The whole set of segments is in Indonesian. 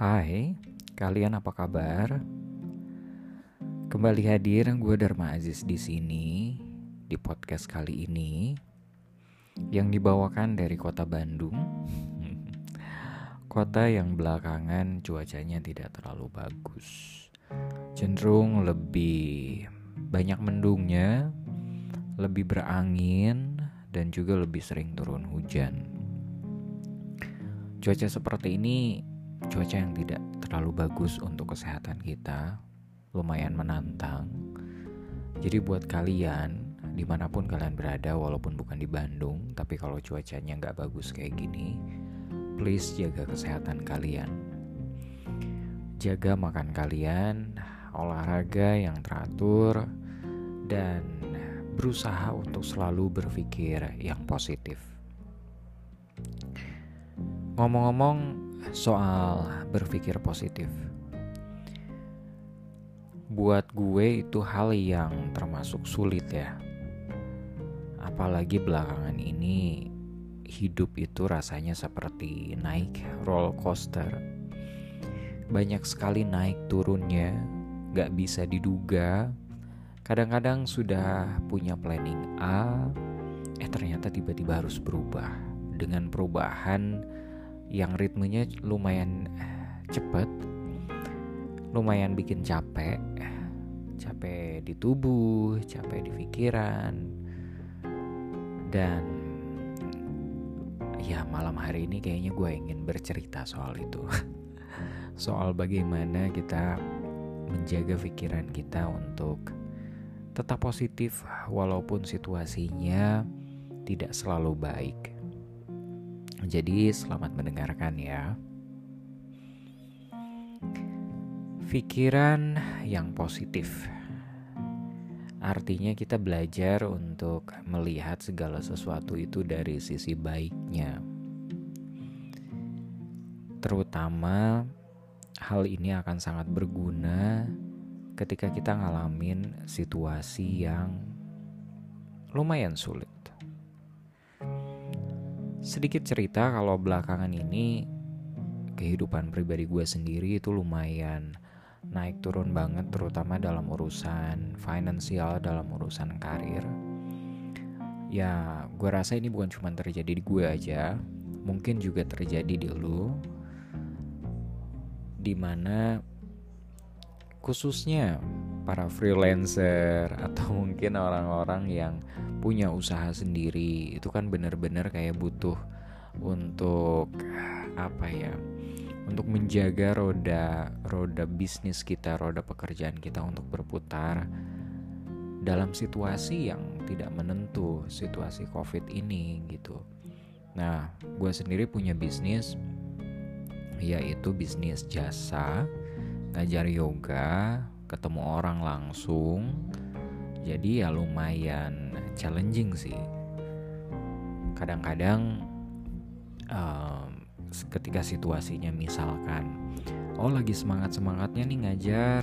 Hai, kalian apa kabar? Kembali hadir gue Dharma Aziz di sini di podcast kali ini yang dibawakan dari kota Bandung. Kota yang belakangan cuacanya tidak terlalu bagus. Cenderung lebih banyak mendungnya, lebih berangin dan juga lebih sering turun hujan. Cuaca seperti ini cuaca yang tidak terlalu bagus untuk kesehatan kita, lumayan menantang. Jadi buat kalian, di mana pun kalian berada walaupun bukan di Bandung, tapi kalau cuacanya nggak bagus kayak gini, please jaga kesehatan kalian. Jaga makan kalian, olahraga yang teratur, dan berusaha untuk selalu berpikir yang positif. Ngomong-ngomong, soal berpikir positif. Buat gue itu hal yang termasuk sulit ya. Apalagi belakangan ini hidup itu rasanya seperti naik roller coaster. Banyak sekali naik turunnya, gak bisa diduga. Kadang-kadang sudah punya planning A, eh ternyata tiba-tiba harus berubah. Dengan perubahan yang ritmenya lumayan cepat lumayan bikin capek capek di tubuh capek di pikiran dan ya malam hari ini kayaknya gue ingin bercerita soal itu soal bagaimana kita menjaga pikiran kita untuk tetap positif walaupun situasinya tidak selalu baik. Jadi selamat mendengarkan ya. Pikiran yang positif. Artinya kita belajar untuk melihat segala sesuatu itu dari sisi baiknya. Terutama hal ini akan sangat berguna ketika kita ngalamin situasi yang lumayan sulit. Sedikit cerita kalau belakangan ini kehidupan pribadi gue sendiri itu lumayan naik turun banget terutama dalam urusan finansial, dalam urusan karir. Ya, gue rasa ini bukan cuma terjadi di gue aja, mungkin juga terjadi di lu. Di mana khususnya para freelancer atau mungkin orang-orang yang punya usaha sendiri itu kan bener-bener kayak butuh untuk apa ya untuk menjaga roda roda bisnis kita roda pekerjaan kita untuk berputar dalam situasi yang tidak menentu situasi covid ini gitu. Nah gue sendiri punya bisnis yaitu bisnis jasa ngajar yoga ketemu orang langsung jadi ya lumayan challenging sih. Kadang-kadang um, ketika situasinya misalkan oh lagi semangat semangatnya nih ngajar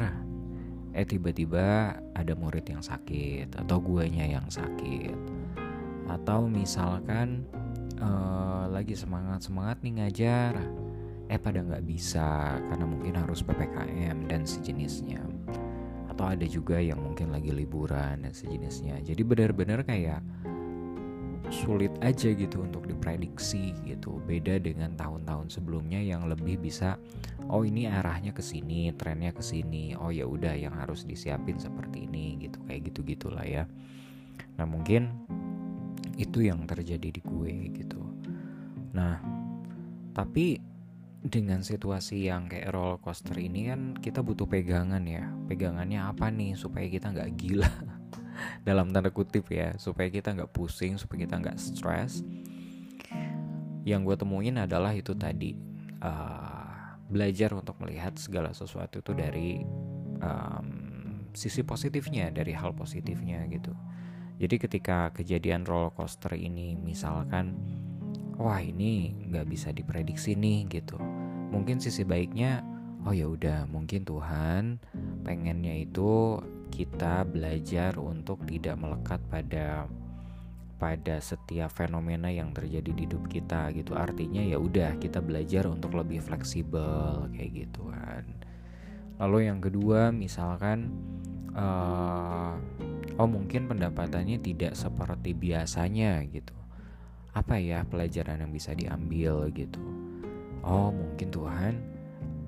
eh tiba-tiba ada murid yang sakit atau guanya yang sakit. Atau misalkan uh, lagi semangat semangat nih ngajar eh pada nggak bisa karena mungkin harus ppkm dan sejenisnya atau ada juga yang mungkin lagi liburan dan sejenisnya. Jadi benar-benar kayak sulit aja gitu untuk diprediksi gitu. Beda dengan tahun-tahun sebelumnya yang lebih bisa oh ini arahnya ke sini trennya ke sini oh ya udah yang harus disiapin seperti ini gitu kayak gitu gitulah ya. Nah mungkin itu yang terjadi di gue gitu. Nah tapi dengan situasi yang kayak roller coaster ini kan kita butuh pegangan ya. Pegangannya apa nih supaya kita nggak gila? Dalam tanda kutip ya supaya kita nggak pusing supaya kita nggak stres. Yang gue temuin adalah itu tadi uh, belajar untuk melihat segala sesuatu itu dari um, sisi positifnya dari hal positifnya gitu. Jadi ketika kejadian roller coaster ini misalkan wah ini nggak bisa diprediksi nih gitu. Mungkin sisi baiknya oh ya udah mungkin Tuhan pengennya itu kita belajar untuk tidak melekat pada pada setiap fenomena yang terjadi di hidup kita gitu. Artinya ya udah kita belajar untuk lebih fleksibel kayak gitu kan. Lalu yang kedua misalkan uh, oh mungkin pendapatannya tidak seperti biasanya gitu apa ya pelajaran yang bisa diambil gitu oh mungkin Tuhan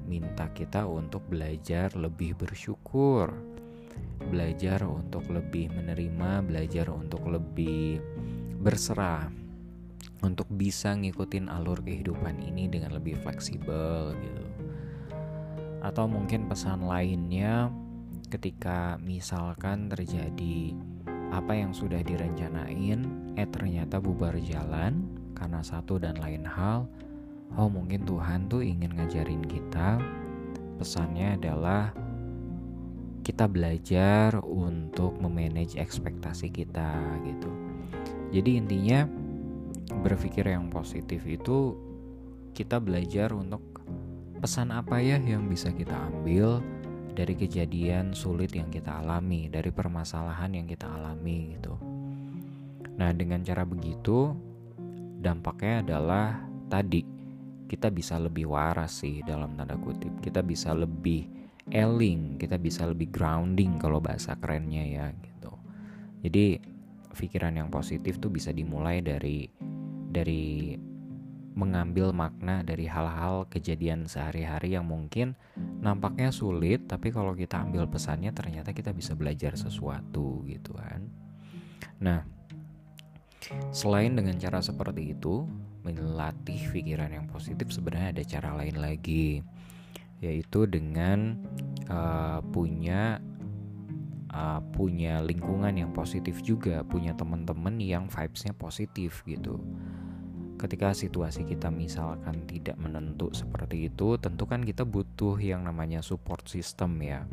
minta kita untuk belajar lebih bersyukur belajar untuk lebih menerima, belajar untuk lebih berserah, untuk bisa ngikutin alur kehidupan ini dengan lebih fleksibel gitu. Atau mungkin pesan lainnya ketika misalkan terjadi apa yang sudah direncanain eh ternyata bubar jalan karena satu dan lain hal, oh mungkin Tuhan tuh ingin ngajarin kita pesannya adalah kita belajar untuk memanage ekspektasi kita gitu. Jadi intinya berpikir yang positif itu kita belajar untuk pesan apa ya yang bisa kita ambil dari kejadian sulit yang kita alami, dari permasalahan yang kita alami gitu. Nah, dengan cara begitu dampaknya adalah tadi kita bisa lebih waras sih dalam tanda kutip. Kita bisa lebih eling, kita bisa lebih grounding kalau bahasa kerennya ya gitu. Jadi pikiran yang positif tuh bisa dimulai dari dari mengambil makna dari hal-hal kejadian sehari-hari yang mungkin nampaknya sulit tapi kalau kita ambil pesannya ternyata kita bisa belajar sesuatu gitu kan. Nah, selain dengan cara seperti itu melatih pikiran yang positif sebenarnya ada cara lain lagi yaitu dengan uh, punya uh, punya lingkungan yang positif juga, punya teman-teman yang vibesnya positif gitu. Ketika situasi kita misalkan tidak menentu seperti itu, tentu kan kita butuh yang namanya support system ya.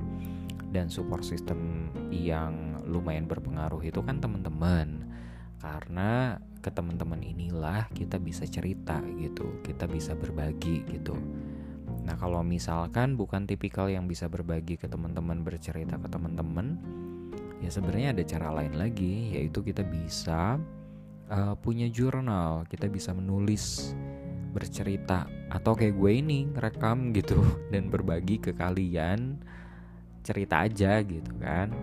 Dan support system yang lumayan berpengaruh itu kan teman-teman. Karena ke teman-teman inilah kita bisa cerita gitu, kita bisa berbagi gitu Nah, kalau misalkan bukan tipikal yang bisa berbagi ke teman-teman, bercerita ke teman-teman, ya sebenarnya ada cara lain lagi, yaitu kita bisa uh, punya jurnal, kita bisa menulis, bercerita, atau kayak gue ini rekam gitu dan berbagi ke kalian cerita aja gitu kan.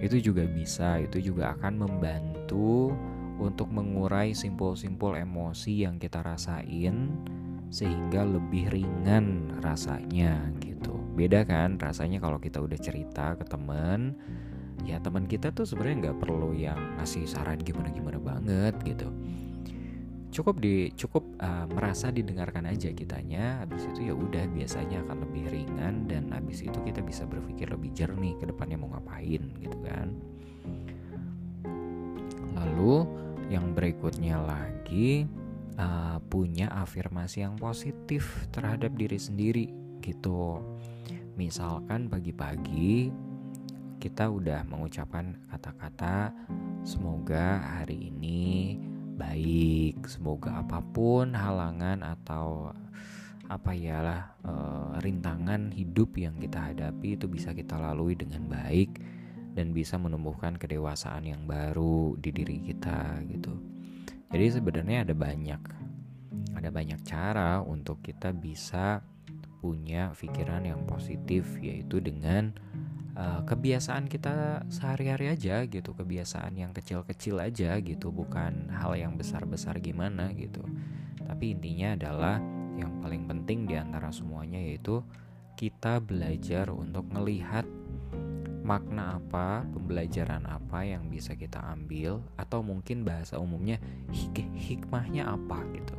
Itu juga bisa, itu juga akan membantu untuk mengurai simpul-simpul emosi yang kita rasain sehingga lebih ringan rasanya gitu. Beda kan rasanya kalau kita udah cerita ke temen, ya teman kita tuh sebenarnya nggak perlu yang ngasih saran gimana gimana banget gitu. Cukup di cukup uh, merasa didengarkan aja kitanya, habis itu ya udah biasanya akan lebih ringan dan habis itu kita bisa berpikir lebih jernih ke depannya mau ngapain gitu kan. Lalu yang berikutnya lagi uh, punya afirmasi yang positif terhadap diri sendiri gitu. Misalkan pagi-pagi kita udah mengucapkan kata-kata semoga hari ini baik, semoga apa pun halangan atau apa ya lah e, rintangan hidup yang kita hadapi itu bisa kita lalui dengan baik dan bisa menumbuhkan kedewasaan yang baru di diri kita gitu. Jadi sebenarnya ada banyak ada banyak cara untuk kita bisa punya pikiran yang positif yaitu dengan uh, kebiasaan kita sehari-hari aja gitu, kebiasaan yang kecil-kecil aja gitu, bukan hal yang besar-besar gimana gitu. Tapi intinya adalah yang paling penting di antara semuanya yaitu kita belajar untuk melihat makna apa, pembelajaran apa yang bisa kita ambil atau mungkin bahasa umumnya hik hikmahnya apa gitu.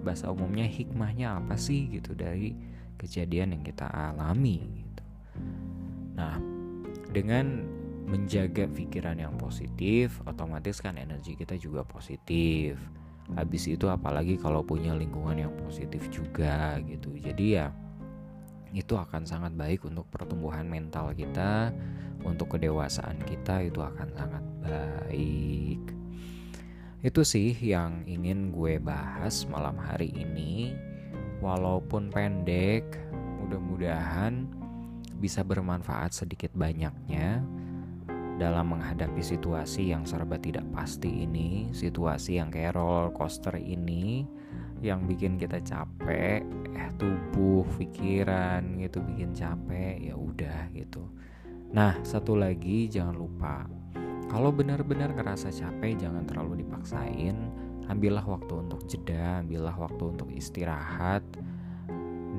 Bahasa umumnya hikmahnya apa sih gitu dari kejadian yang kita alami gitu. Nah, dengan menjaga pikiran yang positif, otomatis kan energi kita juga positif. Habis itu apalagi kalau punya lingkungan yang positif juga gitu. Jadi ya itu akan sangat baik untuk pertumbuhan mental kita, untuk kedewasaan kita itu akan sangat baik. Itu sih yang ingin gue bahas malam hari ini. Walaupun pendek, mudah-mudahan bisa bermanfaat sedikit banyaknya dalam menghadapi situasi yang serba tidak pasti ini, situasi yang kayak roller coaster ini yang bikin kita capek, eh tubuh, pikiran gitu bikin capek, ya udah gitu. Nah, satu lagi jangan lupa kalau benar-benar ngerasa capek jangan terlalu dipaksain, ambillah waktu untuk jeda, ambillah waktu untuk istirahat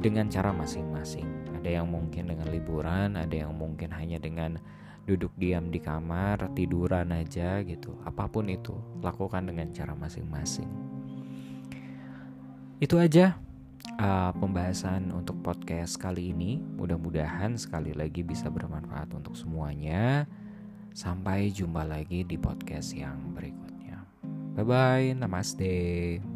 dengan cara masing-masing. Ada yang mungkin dengan liburan, ada yang mungkin hanya dengan duduk diam di kamar, tiduran aja gitu. Apa pun itu, lakukan dengan cara masing-masing. Itu aja uh, pembahasan untuk podcast kali ini. Mudah-mudahan sekali lagi bisa bermanfaat untuk semuanya. Sampai jumpa lagi di podcast yang berikutnya. Bye bye, namaste.